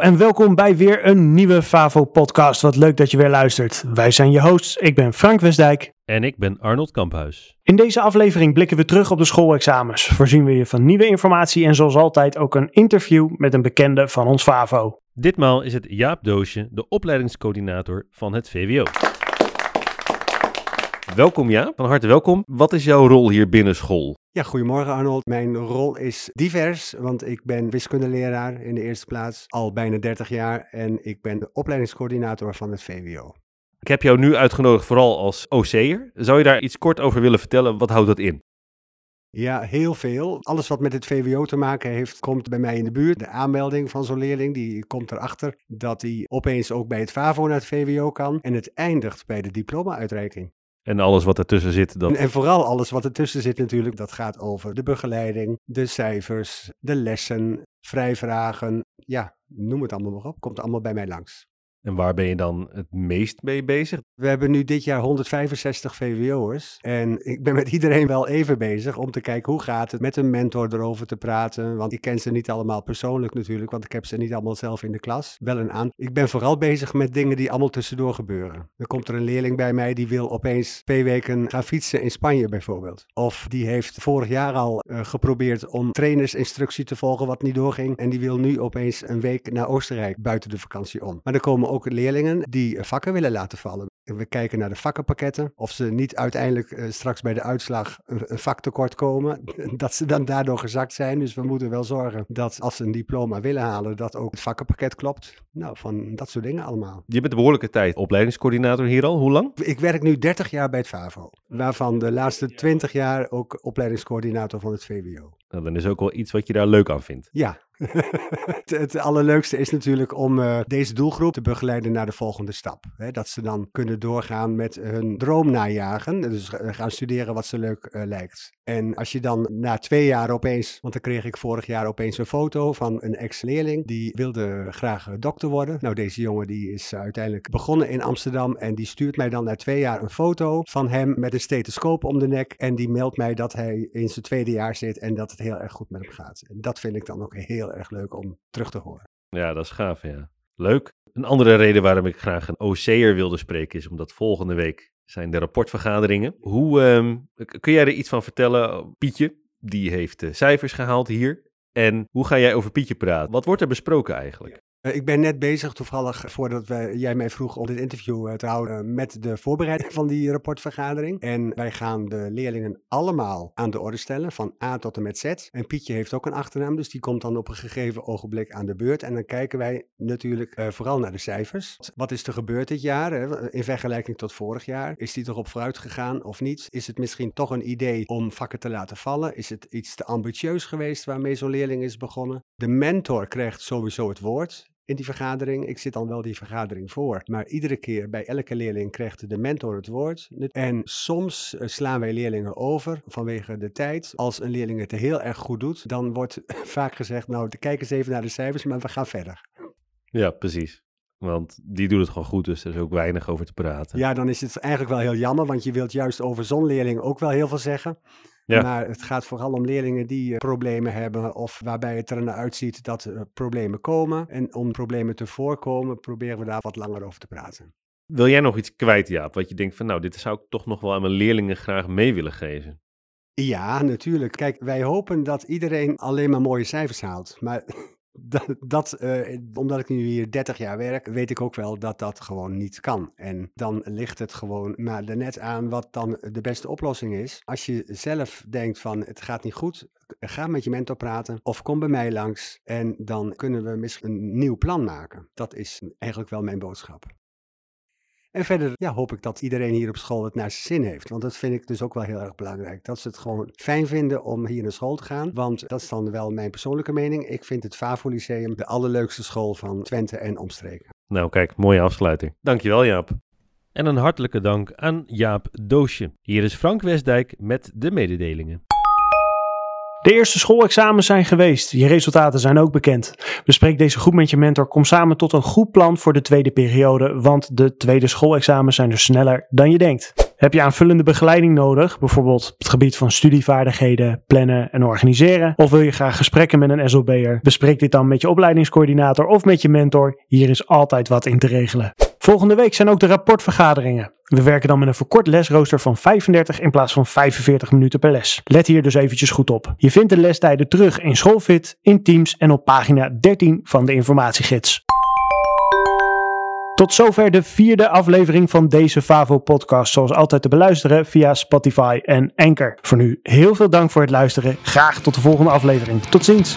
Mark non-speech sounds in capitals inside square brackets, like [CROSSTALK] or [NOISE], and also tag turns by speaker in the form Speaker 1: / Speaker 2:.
Speaker 1: en welkom bij weer een nieuwe Favo-podcast. Wat leuk dat je weer luistert. Wij zijn je hosts, ik ben Frank Westdijk.
Speaker 2: En ik ben Arnold Kamphuis.
Speaker 1: In deze aflevering blikken we terug op de schoolexamens, voorzien we je van nieuwe informatie en zoals altijd ook een interview met een bekende van ons Favo.
Speaker 2: Ditmaal is het Jaap Doosje, de opleidingscoördinator van het VWO. Welkom Jaap, van harte welkom. Wat is jouw rol hier binnen school?
Speaker 3: Ja, goedemorgen Arnold. Mijn rol is divers, want ik ben wiskundeleraar in de eerste plaats al bijna 30 jaar en ik ben de opleidingscoördinator van het VWO.
Speaker 2: Ik heb jou nu uitgenodigd vooral als OC'er. Zou je daar iets kort over willen vertellen? Wat houdt dat in?
Speaker 3: Ja, heel veel. Alles wat met het VWO te maken heeft, komt bij mij in de buurt. De aanmelding van zo'n leerling, die komt erachter dat hij opeens ook bij het FAVO naar het VWO kan. En het eindigt bij de diploma-uitreiking.
Speaker 2: En alles wat ertussen zit. Dat...
Speaker 3: En, vooral alles wat ertussen zit natuurlijk, dat gaat over de begeleiding, de cijfers, de lessen, vrijvragen. Ja, noem het allemaal maar op. Komt allemaal bij mij langs.
Speaker 2: En waar ben je dan het meest mee bezig?
Speaker 3: We hebben nu dit jaar 165 VWO'ers. En ik ben met iedereen wel even bezig om te kijken hoe gaat het met een mentor erover te praten. Want ik ken ze niet allemaal persoonlijk natuurlijk, want ik heb ze niet allemaal zelf in de klas. Wel een aan. Ik ben vooral bezig met dingen die allemaal tussendoor gebeuren. Dan komt er een leerling bij mij die wil opeens twee weken gaan fietsen in Spanje bijvoorbeeld. Of die heeft vorig jaar al uh, geprobeerd om trainersinstructie te volgen wat niet doorging. En die wil nu opeens een week naar Oostenrijk buiten de vakantie om. Maar er komen ook leerlingen die vakken willen laten vallen. We kijken naar de vakkenpakketten. Of ze niet uiteindelijk uh, straks bij de uitslag een, een vak tekort komen. [LAUGHS] Dat ze dan daardoor gezakt zijn. Dus we moeten wel zorgen dat als ze een diploma willen halen, dat ook het vakkenpakket klopt. Nou, van dat soort dingen allemaal.
Speaker 2: Je bent een behoorlijke tijd opleidingscoördinator hier al. Hoe lang?
Speaker 3: Ik werk nu 30 jaar bij het FAVO. Waarvan de laatste 20 jaar ook opleidingscoördinator van het VWO.
Speaker 2: Nou, dan is ook wel iets wat je daar leuk aan vindt.
Speaker 3: Ja, [LAUGHS] het, allerleukste is natuurlijk om uh, deze doelgroep te begeleiden naar de volgende stap. Hè, dat ze dan kunnen doorgaan met hun droom najagen. Dus gaan studeren wat ze leuk uh, lijkt. En als je dan na twee jaar opeens, want dan kreeg ik vorig jaar opeens een foto van een ex-leerling. Die wilde graag dokter worden. Nou, deze jongen die is uiteindelijk begonnen in Amsterdam. En die stuurt mij dan na twee jaar een foto van hem met een stethoscoop om de nek. En die meldt mij dat hij in zijn tweede jaar zit en dat het heel erg goed met hem gaat. En dat vind ik dan ook heel erg leuk om terug te horen.
Speaker 2: Ja, dat is gaaf, ja. Leuk. Een andere reden waarom ik graag een OC'er wilde spreken is omdat volgende week zijn de rapportvergaderingen. Hoe um, kun jij er iets van vertellen? Pietje, die heeft uh, cijfers gehaald hier. En hoe ga jij over Pietje praten? Wat wordt er besproken eigenlijk?
Speaker 3: Uh, ik ben net bezig, toevallig voordat wij, jij mij vroeg om dit interview uh, te houden, met de voorbereiding van die rapportvergadering. En wij gaan de leerlingen allemaal aan de orde stellen, van A tot en met Z. En Pietje heeft ook een achternaam, dus die komt dan op een gegeven ogenblik aan de beurt. En dan kijken wij natuurlijk vooral naar de cijfers. Wat is er gebeurd dit jaar, hè? in vergelijking tot vorig jaar? Is die toch op vooruit gegaan of niet? Is het misschien toch een idee om vakken te laten vallen? Is het iets te ambitieus geweest waarmee zo'n leerling is begonnen? De mentor krijgt sowieso het woord in die vergadering. Ik zit dan wel die vergadering voor. Maar iedere keer bij elke leerling krijgt de mentor het woord. En soms slaan wij leerlingen over vanwege de tijd. Als een leerling het heel erg goed doet, dan wordt [LAUGHS] vaak gezegd: Nou, kijk eens even naar de cijfers, maar we gaan verder.
Speaker 2: Ja, precies. Want die doet het gewoon goed, dus er is ook weinig over te praten.
Speaker 3: Ja, dan is het eigenlijk wel heel jammer, want je wilt juist over zo'n leerling ook wel heel veel zeggen. Ja. Maar het gaat vooral om leerlingen die uh, problemen hebben of waarbij het er naar uitziet dat er problemen komen. En om problemen te voorkomen, proberen we daar wat langer over te praten.
Speaker 2: Wil jij nog iets kwijt, Jaap? Wat je denkt van, nou, dit zou ik toch nog wel aan mijn leerlingen graag mee willen geven?
Speaker 3: Ja, natuurlijk. Kijk, wij hopen dat iedereen alleen maar mooie cijfers haalt. Maar dat, dat uh, omdat ik nu hier 30 jaar werk, weet ik ook wel dat dat gewoon niet kan. En dan ligt het gewoon maar er net aan wat dan de beste oplossing is. Als je zelf denkt van het gaat niet goed, ga met je mentor praten of kom bij mij langs en dan kunnen we misschien een nieuw plan maken. Dat is eigenlijk wel mijn boodschap. En verder ja, hoop ik dat iedereen hier op school het naar zijn zin heeft. Want dat vind ik dus ook wel heel erg belangrijk. Dat ze het gewoon fijn vinden om hier naar school te gaan. Want dat is dan wel mijn persoonlijke mening. Ik vind het FAVO Lyceum de allerleukste school van Twente en omstreken.
Speaker 2: Nou kijk, mooie afsluiting. Dankjewel Jaap. En een hartelijke dank aan Jaap Doosje. Hier is Frank Westdijk met de mededelingen.
Speaker 1: De eerste schoolexamens zijn geweest. Je resultaten zijn ook bekend. Bespreek deze goed met je mentor. Kom samen tot een goed plan voor de tweede periode, want de tweede schoolexamens zijn er sneller dan je denkt. Heb je aanvullende begeleiding nodig, bijvoorbeeld op het gebied van studievaardigheden, plannen en organiseren? Of wil je graag gesprekken met een SLB'er? Bespreek dit dan met je opleidingscoördinator of met je mentor. Hier is altijd wat in te regelen. Volgende week zijn ook de rapportvergaderingen. We werken dan met een verkort lesrooster van 35 in plaats van 45 minuten per les. Let hier dus eventjes goed op. Je vindt de lestijden terug in Schoolfit, in Teams en op pagina 13 van de informatiegids. Tot zover de vierde aflevering van deze Favo-podcast. Zoals altijd te beluisteren via Spotify en Anchor. Voor nu heel veel dank voor het luisteren. Graag tot de volgende aflevering. Tot ziens.